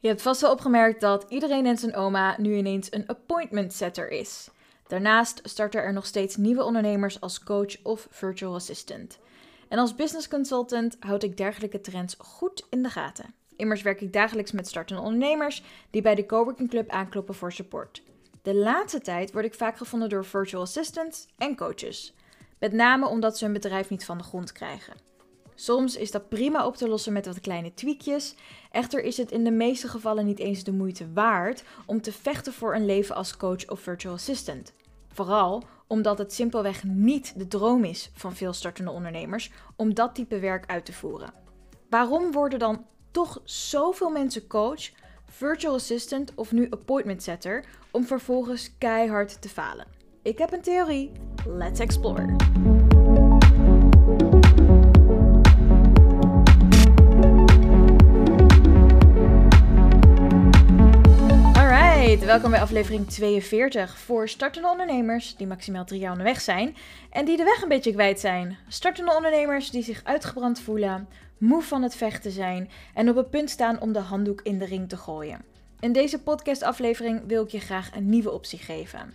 Je hebt vast wel opgemerkt dat iedereen en zijn oma nu ineens een appointment setter is. Daarnaast starten er nog steeds nieuwe ondernemers als coach of virtual assistant. En als business consultant houd ik dergelijke trends goed in de gaten. Immers werk ik dagelijks met startende ondernemers die bij de Coworking Club aankloppen voor support. De laatste tijd word ik vaak gevonden door virtual assistants en coaches. Met name omdat ze hun bedrijf niet van de grond krijgen. Soms is dat prima op te lossen met wat kleine tweakjes. Echter is het in de meeste gevallen niet eens de moeite waard om te vechten voor een leven als coach of virtual assistant. Vooral omdat het simpelweg niet de droom is van veel startende ondernemers om dat type werk uit te voeren. Waarom worden dan toch zoveel mensen coach, virtual assistant of nu appointment setter om vervolgens keihard te falen? Ik heb een theorie. Let's explore. Welkom bij aflevering 42 voor startende ondernemers die maximaal drie jaar onderweg zijn en die de weg een beetje kwijt zijn. Startende ondernemers die zich uitgebrand voelen, moe van het vechten zijn en op het punt staan om de handdoek in de ring te gooien. In deze podcastaflevering wil ik je graag een nieuwe optie geven.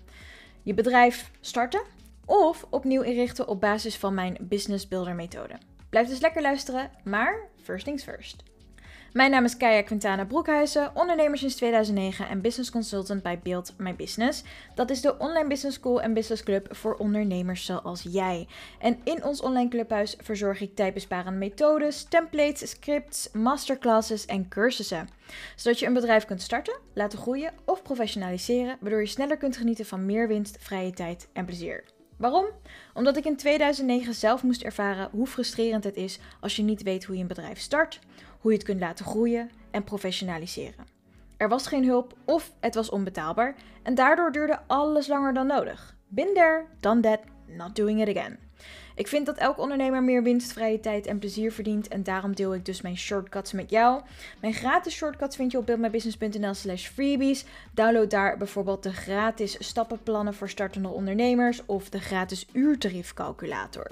Je bedrijf starten of opnieuw inrichten op basis van mijn Business Builder methode. Blijf dus lekker luisteren, maar first things first. Mijn naam is Kaya Quintana Broekhuizen, ondernemer sinds 2009 en business consultant bij Build My Business. Dat is de online business school en business club voor ondernemers zoals jij. En in ons online clubhuis verzorg ik tijdbesparende methodes, templates, scripts, masterclasses en cursussen. Zodat je een bedrijf kunt starten, laten groeien of professionaliseren, waardoor je sneller kunt genieten van meer winst, vrije tijd en plezier. Waarom? Omdat ik in 2009 zelf moest ervaren hoe frustrerend het is als je niet weet hoe je een bedrijf start, hoe je het kunt laten groeien en professionaliseren. Er was geen hulp of het was onbetaalbaar en daardoor duurde alles langer dan nodig. Been there, done that, not doing it again. Ik vind dat elke ondernemer meer winst, vrije tijd en plezier verdient en daarom deel ik dus mijn shortcuts met jou. Mijn gratis shortcuts vind je op buildmybusiness.nl slash freebies. Download daar bijvoorbeeld de gratis stappenplannen voor startende ondernemers of de gratis uurtariefcalculator.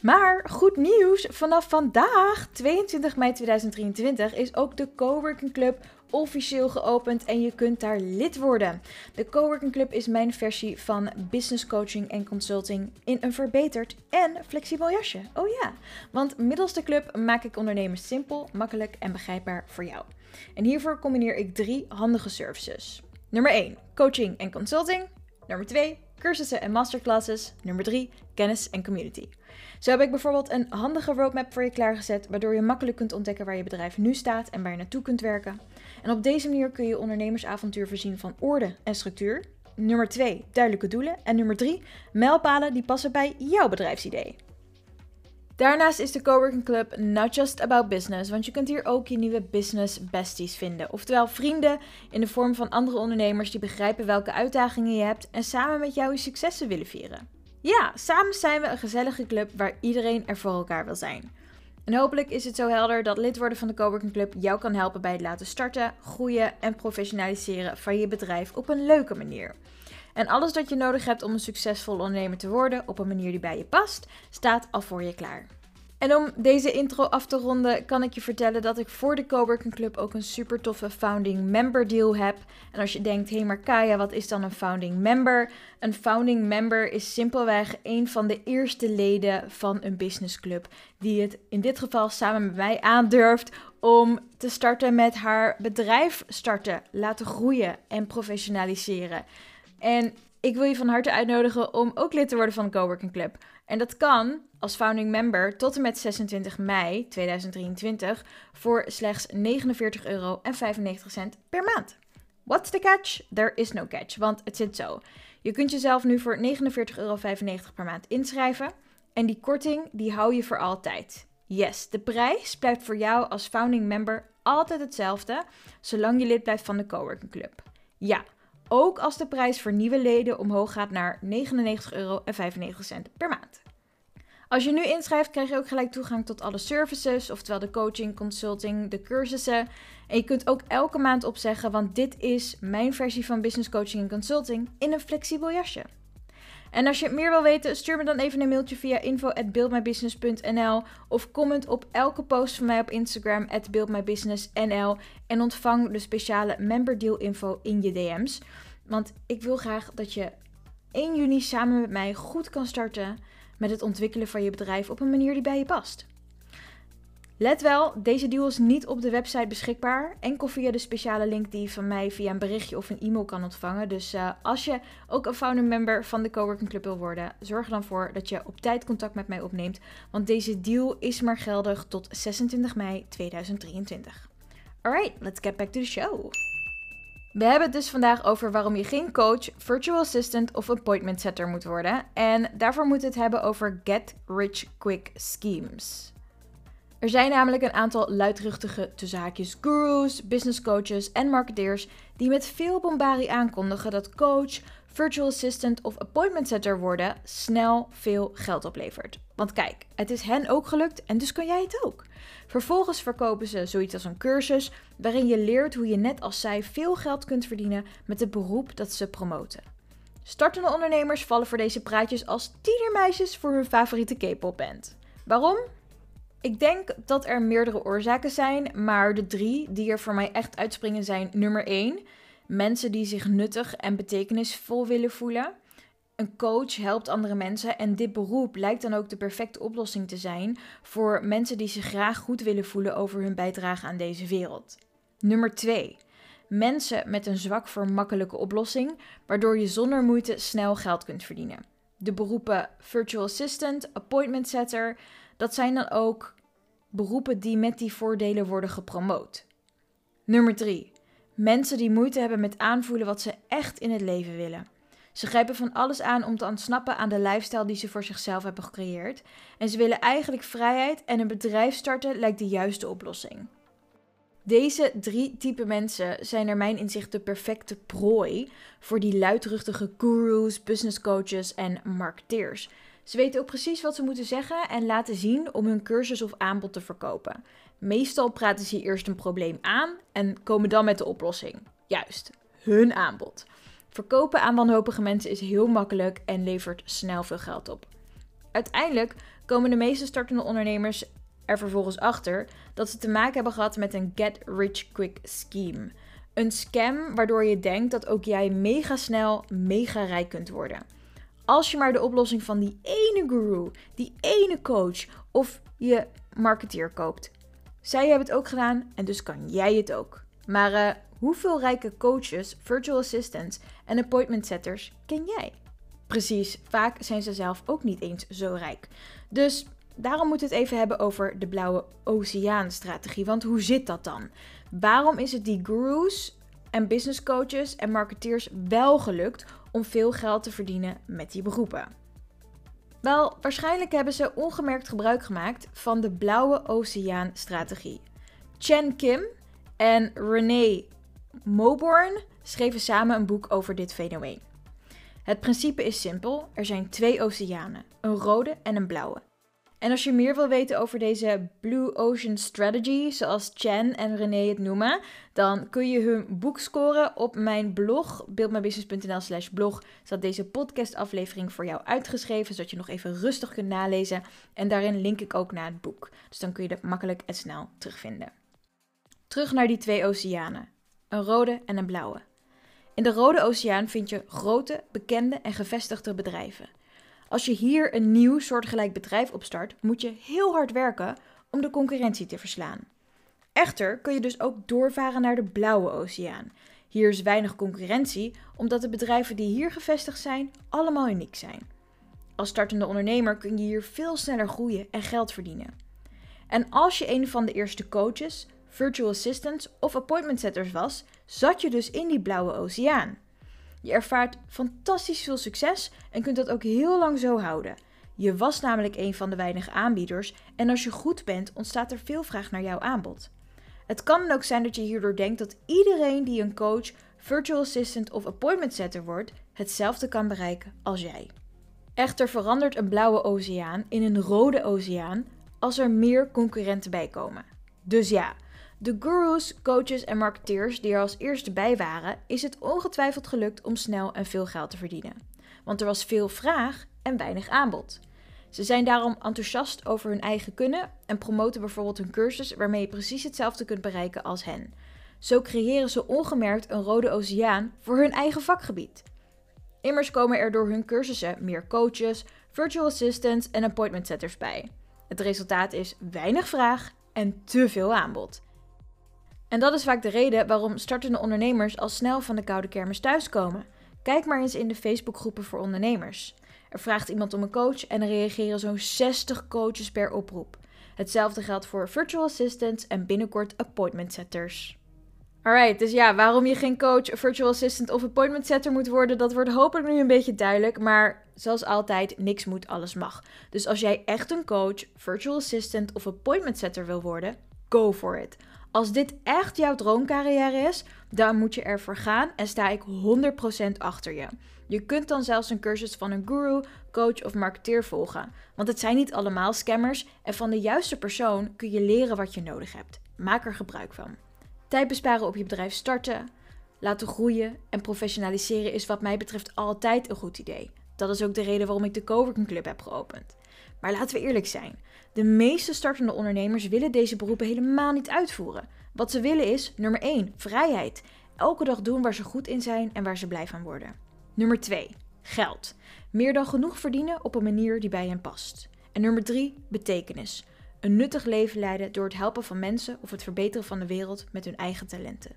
Maar goed nieuws, vanaf vandaag, 22 mei 2023, is ook de Coworking Club officieel geopend en je kunt daar lid worden. De Coworking Club is mijn versie van business coaching en consulting in een verbeterd en flexibel jasje. Oh ja, want middels de club maak ik ondernemers simpel, makkelijk en begrijpbaar voor jou. En hiervoor combineer ik drie handige services. Nummer 1, coaching en consulting. Nummer 2, cursussen en masterclasses. Nummer 3, kennis en community. Zo heb ik bijvoorbeeld een handige roadmap voor je klaargezet, waardoor je makkelijk kunt ontdekken waar je bedrijf nu staat en waar je naartoe kunt werken. En op deze manier kun je ondernemersavontuur voorzien van orde en structuur. Nummer 2, duidelijke doelen. En nummer 3, mijlpalen die passen bij jouw bedrijfsidee. Daarnaast is de Coworking Club not just about business, want je kunt hier ook je nieuwe business besties vinden. Oftewel vrienden in de vorm van andere ondernemers die begrijpen welke uitdagingen je hebt en samen met jou je successen willen vieren. Ja, samen zijn we een gezellige club waar iedereen er voor elkaar wil zijn. En hopelijk is het zo helder dat lid worden van de Coworking Club jou kan helpen bij het laten starten, groeien en professionaliseren van je bedrijf op een leuke manier. En alles dat je nodig hebt om een succesvol ondernemer te worden op een manier die bij je past, staat al voor je klaar. En om deze intro af te ronden, kan ik je vertellen dat ik voor de Coworking Club ook een super toffe founding member deal heb. En als je denkt, hé hey maar Kaya, wat is dan een founding member? Een founding member is simpelweg een van de eerste leden van een businessclub. Die het in dit geval samen met mij aandurft om te starten met haar bedrijf starten, laten groeien en professionaliseren. En ik wil je van harte uitnodigen om ook lid te worden van de Coworking Club. En dat kan als founding member tot en met 26 mei 2023 voor slechts 49,95 euro per maand. What's the catch? There is no catch, want het zit zo. Je kunt jezelf nu voor 49,95 euro per maand inschrijven en die korting die hou je voor altijd. Yes, de prijs blijft voor jou als founding member altijd hetzelfde, zolang je lid blijft van de Coworking Club. Ja, ook als de prijs voor nieuwe leden omhoog gaat naar 99,95 euro per maand. Als je nu inschrijft, krijg je ook gelijk toegang tot alle services, oftewel de coaching, consulting, de cursussen. En je kunt ook elke maand opzeggen, want dit is mijn versie van business coaching en consulting in een flexibel jasje. En als je meer wil weten, stuur me dan even een mailtje via info@buildmybusiness.nl of comment op elke post van mij op Instagram @buildmybusinessnl en ontvang de speciale member deal info in je DM's. Want ik wil graag dat je 1 juni samen met mij goed kan starten met het ontwikkelen van je bedrijf op een manier die bij je past. Let wel, deze deal is niet op de website beschikbaar. Enkel via de speciale link die je van mij via een berichtje of een e-mail kan ontvangen. Dus uh, als je ook een founder member van de Coworking Club wil worden, zorg er dan voor dat je op tijd contact met mij opneemt. Want deze deal is maar geldig tot 26 mei 2023. Alright, let's get back to the show. We hebben het dus vandaag over waarom je geen coach, virtual assistant of appointment setter moet worden. En daarvoor moeten we het hebben over get rich quick schemes. Er zijn namelijk een aantal luidruchtige tussenhaakjes gurus, business coaches en marketeers die met veel bombarie aankondigen dat coach, virtual assistant of appointment setter worden snel veel geld oplevert. Want kijk, het is hen ook gelukt en dus kan jij het ook. Vervolgens verkopen ze zoiets als een cursus waarin je leert hoe je net als zij veel geld kunt verdienen met het beroep dat ze promoten. Startende ondernemers vallen voor deze praatjes als tienermeisjes voor hun favoriete K-pop band. Waarom? Ik denk dat er meerdere oorzaken zijn, maar de drie die er voor mij echt uitspringen zijn: nummer 1, mensen die zich nuttig en betekenisvol willen voelen. Een coach helpt andere mensen en dit beroep lijkt dan ook de perfecte oplossing te zijn voor mensen die zich graag goed willen voelen over hun bijdrage aan deze wereld. Nummer 2. Mensen met een zwak voor makkelijke oplossing, waardoor je zonder moeite snel geld kunt verdienen. De beroepen virtual assistant, appointment setter, dat zijn dan ook beroepen die met die voordelen worden gepromoot. Nummer 3. Mensen die moeite hebben met aanvoelen wat ze echt in het leven willen. Ze grijpen van alles aan om te ontsnappen aan de lifestyle die ze voor zichzelf hebben gecreëerd. En ze willen eigenlijk vrijheid en een bedrijf starten lijkt de juiste oplossing. Deze drie typen mensen zijn naar mijn inzicht de perfecte prooi voor die luidruchtige gurus, business coaches en marketeers. Ze weten ook precies wat ze moeten zeggen en laten zien om hun cursus of aanbod te verkopen. Meestal praten ze eerst een probleem aan en komen dan met de oplossing. Juist, hun aanbod. Verkopen aan wanhopige mensen is heel makkelijk en levert snel veel geld op. Uiteindelijk komen de meeste startende ondernemers er vervolgens achter dat ze te maken hebben gehad met een get rich quick scheme. Een scam waardoor je denkt dat ook jij mega snel mega rijk kunt worden. Als je maar de oplossing van die ene guru, die ene coach of je marketeer koopt. Zij hebben het ook gedaan en dus kan jij het ook. Maar uh, hoeveel rijke coaches, virtual assistants en appointment setters ken jij? Precies, vaak zijn ze zelf ook niet eens zo rijk. Dus daarom moeten we het even hebben over de blauwe oceaanstrategie. Want hoe zit dat dan? Waarom is het die gurus en business coaches en marketeers wel gelukt om veel geld te verdienen met die beroepen? Wel, waarschijnlijk hebben ze ongemerkt gebruik gemaakt van de blauwe oceaanstrategie. Chen Kim en Renee Moborn schreven samen een boek over dit fenomeen. Het principe is simpel: er zijn twee oceanen, een rode en een blauwe. En als je meer wil weten over deze Blue Ocean Strategy, zoals Chen en René het noemen, dan kun je hun boek scoren op mijn blog, buildmybusiness.nl slash blog. Staat deze podcastaflevering voor jou uitgeschreven, zodat je nog even rustig kunt nalezen. En daarin link ik ook naar het boek. Dus dan kun je het makkelijk en snel terugvinden. Terug naar die twee oceanen, een rode en een blauwe. In de Rode Oceaan vind je grote, bekende en gevestigde bedrijven. Als je hier een nieuw soortgelijk bedrijf opstart, moet je heel hard werken om de concurrentie te verslaan. Echter kun je dus ook doorvaren naar de Blauwe Oceaan. Hier is weinig concurrentie, omdat de bedrijven die hier gevestigd zijn allemaal uniek zijn. Als startende ondernemer kun je hier veel sneller groeien en geld verdienen. En als je een van de eerste coaches, virtual assistants of appointment setters was, zat je dus in die blauwe oceaan. Je ervaart fantastisch veel succes en kunt dat ook heel lang zo houden. Je was namelijk een van de weinige aanbieders en als je goed bent, ontstaat er veel vraag naar jouw aanbod. Het kan ook zijn dat je hierdoor denkt dat iedereen die een coach, virtual assistant of appointment setter wordt, hetzelfde kan bereiken als jij. Echter verandert een blauwe oceaan in een rode oceaan als er meer concurrenten bij komen. Dus ja, de gurus, coaches en marketeers die er als eerste bij waren, is het ongetwijfeld gelukt om snel en veel geld te verdienen. want er was veel vraag en weinig aanbod. Ze zijn daarom enthousiast over hun eigen kunnen en promoten bijvoorbeeld hun cursus waarmee je precies hetzelfde kunt bereiken als hen. Zo creëren ze ongemerkt een rode oceaan voor hun eigen vakgebied. Immers komen er door hun cursussen meer coaches, virtual assistants en appointment setters bij. Het resultaat is weinig vraag en te veel aanbod. En dat is vaak de reden waarom startende ondernemers al snel van de koude kermis thuiskomen. Kijk maar eens in de Facebookgroepen voor ondernemers. Er vraagt iemand om een coach en er reageren zo'n 60 coaches per oproep. Hetzelfde geldt voor virtual assistants en binnenkort appointment setters. Alright, dus ja, waarom je geen coach, virtual assistant of appointment setter moet worden, dat wordt hopelijk nu een beetje duidelijk. Maar zoals altijd, niks moet, alles mag. Dus als jij echt een coach, virtual assistant of appointment setter wil worden, go for it. Als dit echt jouw droomcarrière is, dan moet je ervoor gaan en sta ik 100% achter je. Je kunt dan zelfs een cursus van een guru, coach of marketeer volgen. Want het zijn niet allemaal scammers en van de juiste persoon kun je leren wat je nodig hebt. Maak er gebruik van. Tijd besparen op je bedrijf starten, laten groeien en professionaliseren is wat mij betreft altijd een goed idee. Dat is ook de reden waarom ik de Coworking Club heb geopend. Maar laten we eerlijk zijn. De meeste startende ondernemers willen deze beroepen helemaal niet uitvoeren. Wat ze willen is, nummer 1, vrijheid. Elke dag doen waar ze goed in zijn en waar ze blij van worden. Nummer 2, geld. Meer dan genoeg verdienen op een manier die bij hen past. En nummer 3, betekenis. Een nuttig leven leiden door het helpen van mensen of het verbeteren van de wereld met hun eigen talenten.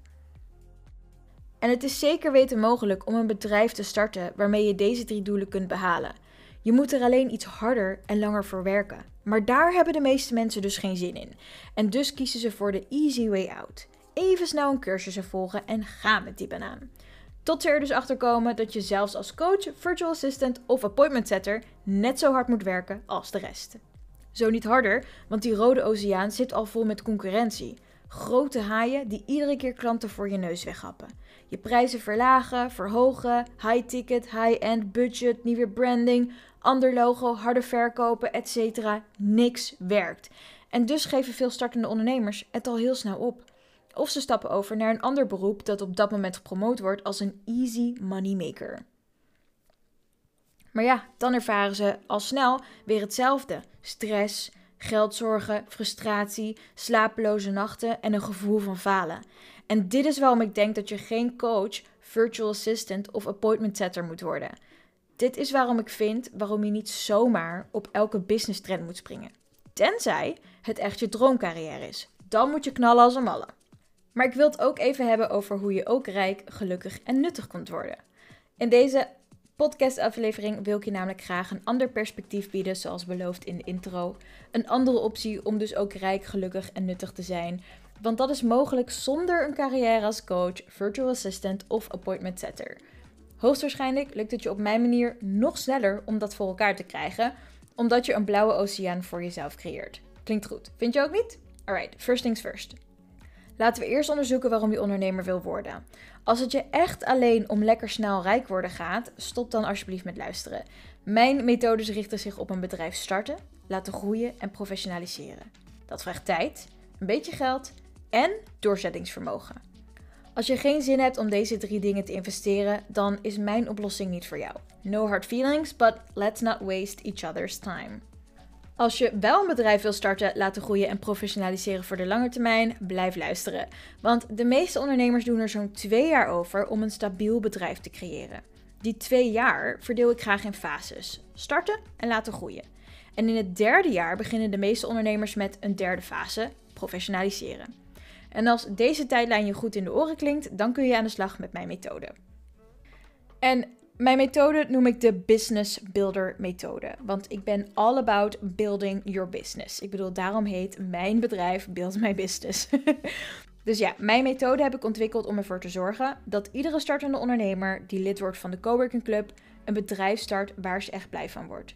En het is zeker weten mogelijk om een bedrijf te starten waarmee je deze drie doelen kunt behalen. Je moet er alleen iets harder en langer voor werken. Maar daar hebben de meeste mensen dus geen zin in. En dus kiezen ze voor de easy way out. Even snel een cursus volgen en ga met die banaan. Tot ze er dus achter komen dat je zelfs als coach, virtual assistant of appointment setter net zo hard moet werken als de rest. Zo niet harder, want die rode oceaan zit al vol met concurrentie. Grote haaien die iedere keer klanten voor je neus weghappen. Je prijzen verlagen, verhogen, high ticket, high-end, budget, nieuwe branding, ander logo, harde verkopen, etc. Niks werkt. En dus geven veel startende ondernemers het al heel snel op. Of ze stappen over naar een ander beroep dat op dat moment gepromoot wordt als een easy money maker. Maar ja, dan ervaren ze al snel weer hetzelfde: stress, geldzorgen, frustratie, slapeloze nachten en een gevoel van falen. En dit is waarom ik denk dat je geen coach, virtual assistant of appointment setter moet worden. Dit is waarom ik vind waarom je niet zomaar op elke business trend moet springen. Tenzij het echt je droomcarrière is. Dan moet je knallen als een malle. Maar ik wil het ook even hebben over hoe je ook rijk, gelukkig en nuttig kunt worden. In deze podcastaflevering wil ik je namelijk graag een ander perspectief bieden, zoals beloofd in de intro. Een andere optie om dus ook rijk, gelukkig en nuttig te zijn. Want dat is mogelijk zonder een carrière als coach, virtual assistant of appointment setter. Hoogstwaarschijnlijk lukt het je op mijn manier nog sneller om dat voor elkaar te krijgen, omdat je een blauwe oceaan voor jezelf creëert. Klinkt goed, vind je ook niet? Alright, first things first. Laten we eerst onderzoeken waarom je ondernemer wil worden. Als het je echt alleen om lekker snel rijk worden gaat, stop dan alsjeblieft met luisteren. Mijn methodes richten zich op een bedrijf starten, laten groeien en professionaliseren. Dat vraagt tijd, een beetje geld en doorzettingsvermogen. Als je geen zin hebt om deze drie dingen te investeren, dan is mijn oplossing niet voor jou. No hard feelings, but let's not waste each other's time. Als je wel een bedrijf wil starten, laten groeien en professionaliseren voor de lange termijn, blijf luisteren. Want de meeste ondernemers doen er zo'n twee jaar over om een stabiel bedrijf te creëren. Die twee jaar verdeel ik graag in fases: starten en laten groeien. En in het derde jaar beginnen de meeste ondernemers met een derde fase: professionaliseren. En als deze tijdlijn je goed in de oren klinkt, dan kun je aan de slag met mijn methode. En mijn methode noem ik de Business Builder methode. Want ik ben all about building your business. Ik bedoel, daarom heet mijn bedrijf Build My Business. dus ja, mijn methode heb ik ontwikkeld om ervoor te zorgen dat iedere startende ondernemer die lid wordt van de Coworking Club een bedrijf start waar ze echt blij van wordt.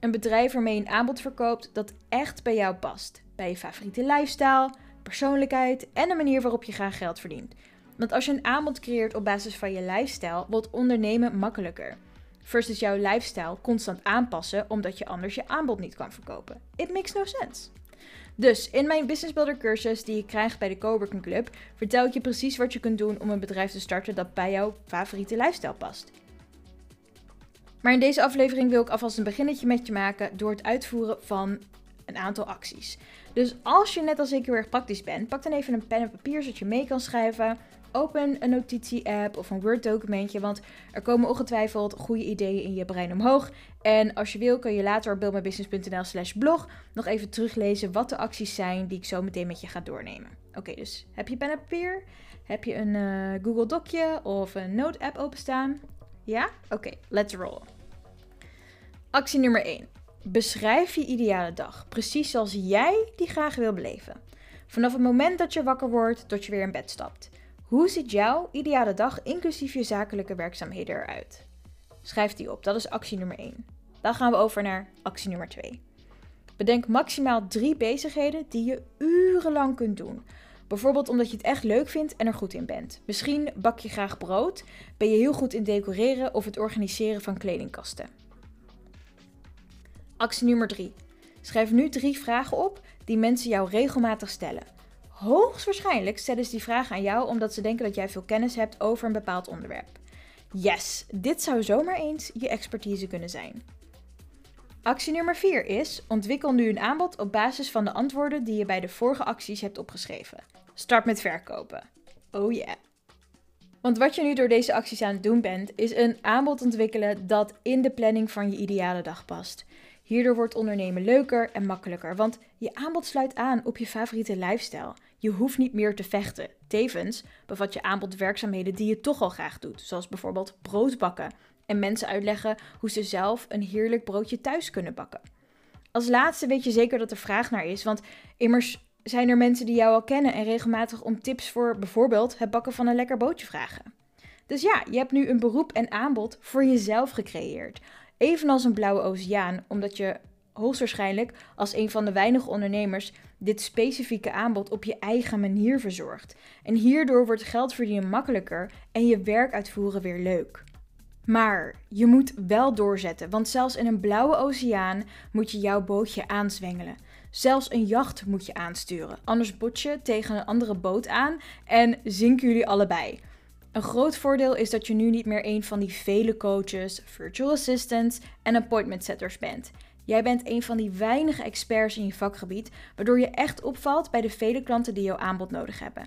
Een bedrijf waarmee je een aanbod verkoopt dat echt bij jou past. Bij je favoriete lifestyle, persoonlijkheid en de manier waarop je graag geld verdient. Want als je een aanbod creëert op basis van je lifestyle, wordt ondernemen makkelijker. Versus jouw lifestyle constant aanpassen omdat je anders je aanbod niet kan verkopen. It makes no sense. Dus in mijn Business Builder cursus die je krijgt bij de Coworking Club, vertel ik je precies wat je kunt doen om een bedrijf te starten dat bij jouw favoriete lifestyle past. Maar in deze aflevering wil ik alvast een beginnetje met je maken door het uitvoeren van een aantal acties. Dus als je net als ik heel erg praktisch bent, pak dan even een pen en papier zodat je mee kan schrijven. Open een notitie-app of een Word-documentje, want er komen ongetwijfeld goede ideeën in je brein omhoog. En als je wil, kun je later op buildmybusiness.nl slash blog nog even teruglezen wat de acties zijn die ik zo meteen met je ga doornemen. Oké, dus heb je pen en papier? Heb je een uh, Google Docje of een Note-app openstaan? Ja? Oké, let's roll. Actie nummer 1. Beschrijf je ideale dag, precies zoals jij die graag wil beleven. Vanaf het moment dat je wakker wordt tot je weer in bed stapt. Hoe ziet jouw ideale dag inclusief je zakelijke werkzaamheden eruit? Schrijf die op, dat is actie nummer 1. Dan gaan we over naar actie nummer 2. Bedenk maximaal drie bezigheden die je urenlang kunt doen. Bijvoorbeeld omdat je het echt leuk vindt en er goed in bent. Misschien bak je graag brood, ben je heel goed in decoreren of het organiseren van kledingkasten. Actie nummer 3. Schrijf nu drie vragen op die mensen jou regelmatig stellen. Hoogstwaarschijnlijk stellen ze die vragen aan jou omdat ze denken dat jij veel kennis hebt over een bepaald onderwerp. Yes, dit zou zomaar eens je expertise kunnen zijn. Actie nummer 4 is: ontwikkel nu een aanbod op basis van de antwoorden die je bij de vorige acties hebt opgeschreven. Start met verkopen. Oh yeah. Want wat je nu door deze acties aan het doen bent, is een aanbod ontwikkelen dat in de planning van je ideale dag past. Hierdoor wordt ondernemen leuker en makkelijker, want je aanbod sluit aan op je favoriete lifestyle. Je hoeft niet meer te vechten. Tevens bevat je aanbod werkzaamheden die je toch al graag doet, zoals bijvoorbeeld brood bakken en mensen uitleggen hoe ze zelf een heerlijk broodje thuis kunnen bakken. Als laatste weet je zeker dat er vraag naar is, want immers zijn er mensen die jou al kennen en regelmatig om tips voor bijvoorbeeld het bakken van een lekker broodje vragen. Dus ja, je hebt nu een beroep en aanbod voor jezelf gecreëerd. Evenals een blauwe oceaan, omdat je hoogstwaarschijnlijk als een van de weinige ondernemers dit specifieke aanbod op je eigen manier verzorgt. En hierdoor wordt geld verdienen makkelijker en je werk uitvoeren weer leuk. Maar je moet wel doorzetten, want zelfs in een blauwe oceaan moet je jouw bootje aanzwengelen. Zelfs een jacht moet je aansturen, anders bot je tegen een andere boot aan en zinken jullie allebei. Een groot voordeel is dat je nu niet meer een van die vele coaches, virtual assistants en appointment setters bent. Jij bent een van die weinige experts in je vakgebied, waardoor je echt opvalt bij de vele klanten die jouw aanbod nodig hebben.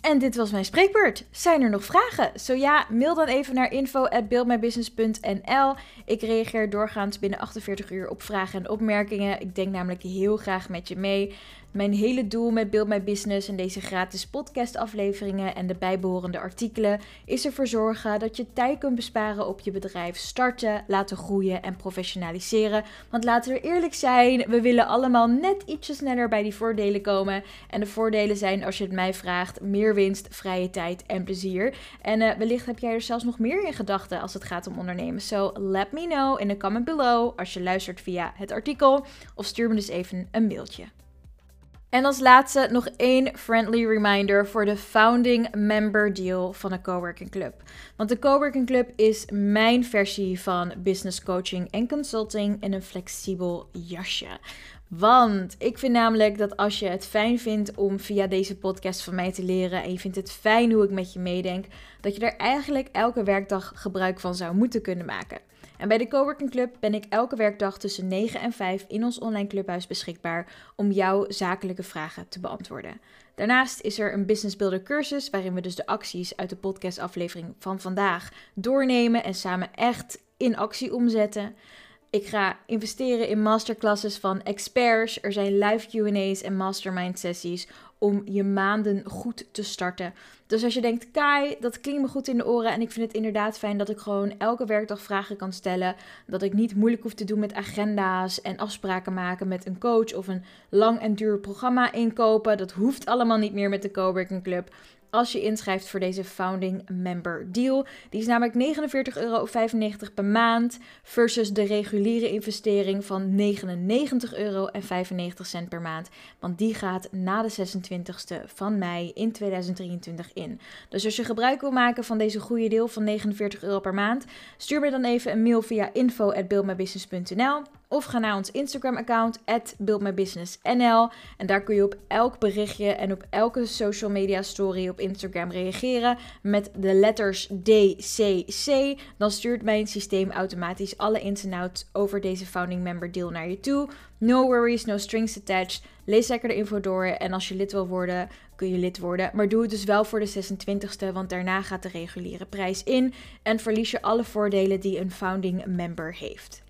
En dit was mijn spreekbeurt. Zijn er nog vragen? Zo ja, mail dan even naar info@buildmybusiness.nl. Ik reageer doorgaans binnen 48 uur op vragen en opmerkingen. Ik denk namelijk heel graag met je mee. Mijn hele doel met Build My Business en deze gratis podcastafleveringen en de bijbehorende artikelen is ervoor zorgen dat je tijd kunt besparen op je bedrijf starten, laten groeien en professionaliseren. Want laten we eerlijk zijn, we willen allemaal net ietsje sneller bij die voordelen komen. En de voordelen zijn, als je het mij vraagt, meer winst, vrije tijd en plezier. En uh, wellicht heb jij er zelfs nog meer in gedachten als het gaat om ondernemen. So let me know in de comment below als je luistert via het artikel of stuur me dus even een mailtje. En als laatste nog één friendly reminder voor de founding member deal van de Coworking Club. Want de Coworking Club is mijn versie van business coaching en consulting in een flexibel jasje. Want ik vind namelijk dat als je het fijn vindt om via deze podcast van mij te leren en je vindt het fijn hoe ik met je meedenk, dat je er eigenlijk elke werkdag gebruik van zou moeten kunnen maken. En bij de Coworking Club ben ik elke werkdag tussen 9 en 5 in ons online clubhuis beschikbaar om jouw zakelijke vragen te beantwoorden. Daarnaast is er een Business Builder cursus waarin we dus de acties uit de podcastaflevering van vandaag doornemen en samen echt in actie omzetten. Ik ga investeren in masterclasses van experts. Er zijn live QA's en mastermind sessies om je maanden goed te starten. Dus als je denkt, Kai, dat klinkt me goed in de oren en ik vind het inderdaad fijn dat ik gewoon elke werkdag vragen kan stellen. Dat ik niet moeilijk hoef te doen met agenda's en afspraken maken met een coach of een lang en duur programma inkopen. Dat hoeft allemaal niet meer met de Coworking Club als je inschrijft voor deze Founding Member Deal. Die is namelijk 49,95 euro per maand versus de reguliere investering van 99,95 euro per maand. Want die gaat na de 26e van mei in 2023 in. Dus als je gebruik wil maken van deze goede deel van 49 euro per maand, stuur me dan even een mail via info@buildmybusiness.nl Of ga naar ons Instagram-account, buildmybusinessnl. En daar kun je op elk berichtje en op elke social media story op Instagram reageren met de letters DCC. Dan stuurt mijn systeem automatisch alle ins en outs over deze founding member deal naar je toe. No worries, no strings attached. Lees lekker de info door en als je lid wil worden, kun je lid worden. Maar doe het dus wel voor de 26e, want daarna gaat de reguliere prijs in en verlies je alle voordelen die een founding member heeft.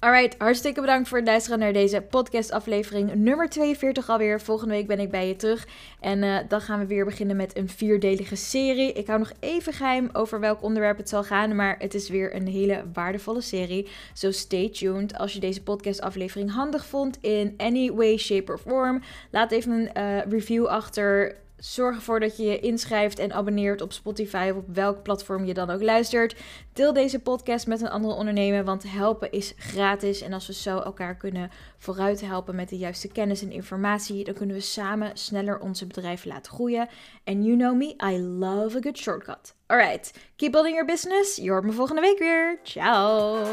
Alright, hartstikke bedankt voor het luisteren naar deze podcastaflevering nummer 42 alweer. Volgende week ben ik bij je terug en uh, dan gaan we weer beginnen met een vierdelige serie. Ik hou nog even geheim over welk onderwerp het zal gaan, maar het is weer een hele waardevolle serie. So stay tuned. Als je deze podcastaflevering handig vond in any way, shape or form, laat even een uh, review achter Zorg ervoor dat je je inschrijft en abonneert op Spotify of op welk platform je dan ook luistert. Deel deze podcast met een andere ondernemer, want helpen is gratis. En als we zo elkaar kunnen vooruit helpen met de juiste kennis en informatie, dan kunnen we samen sneller onze bedrijf laten groeien. En you know me, I love a good shortcut. Alright, keep building your business. Je hoort me volgende week weer. Ciao!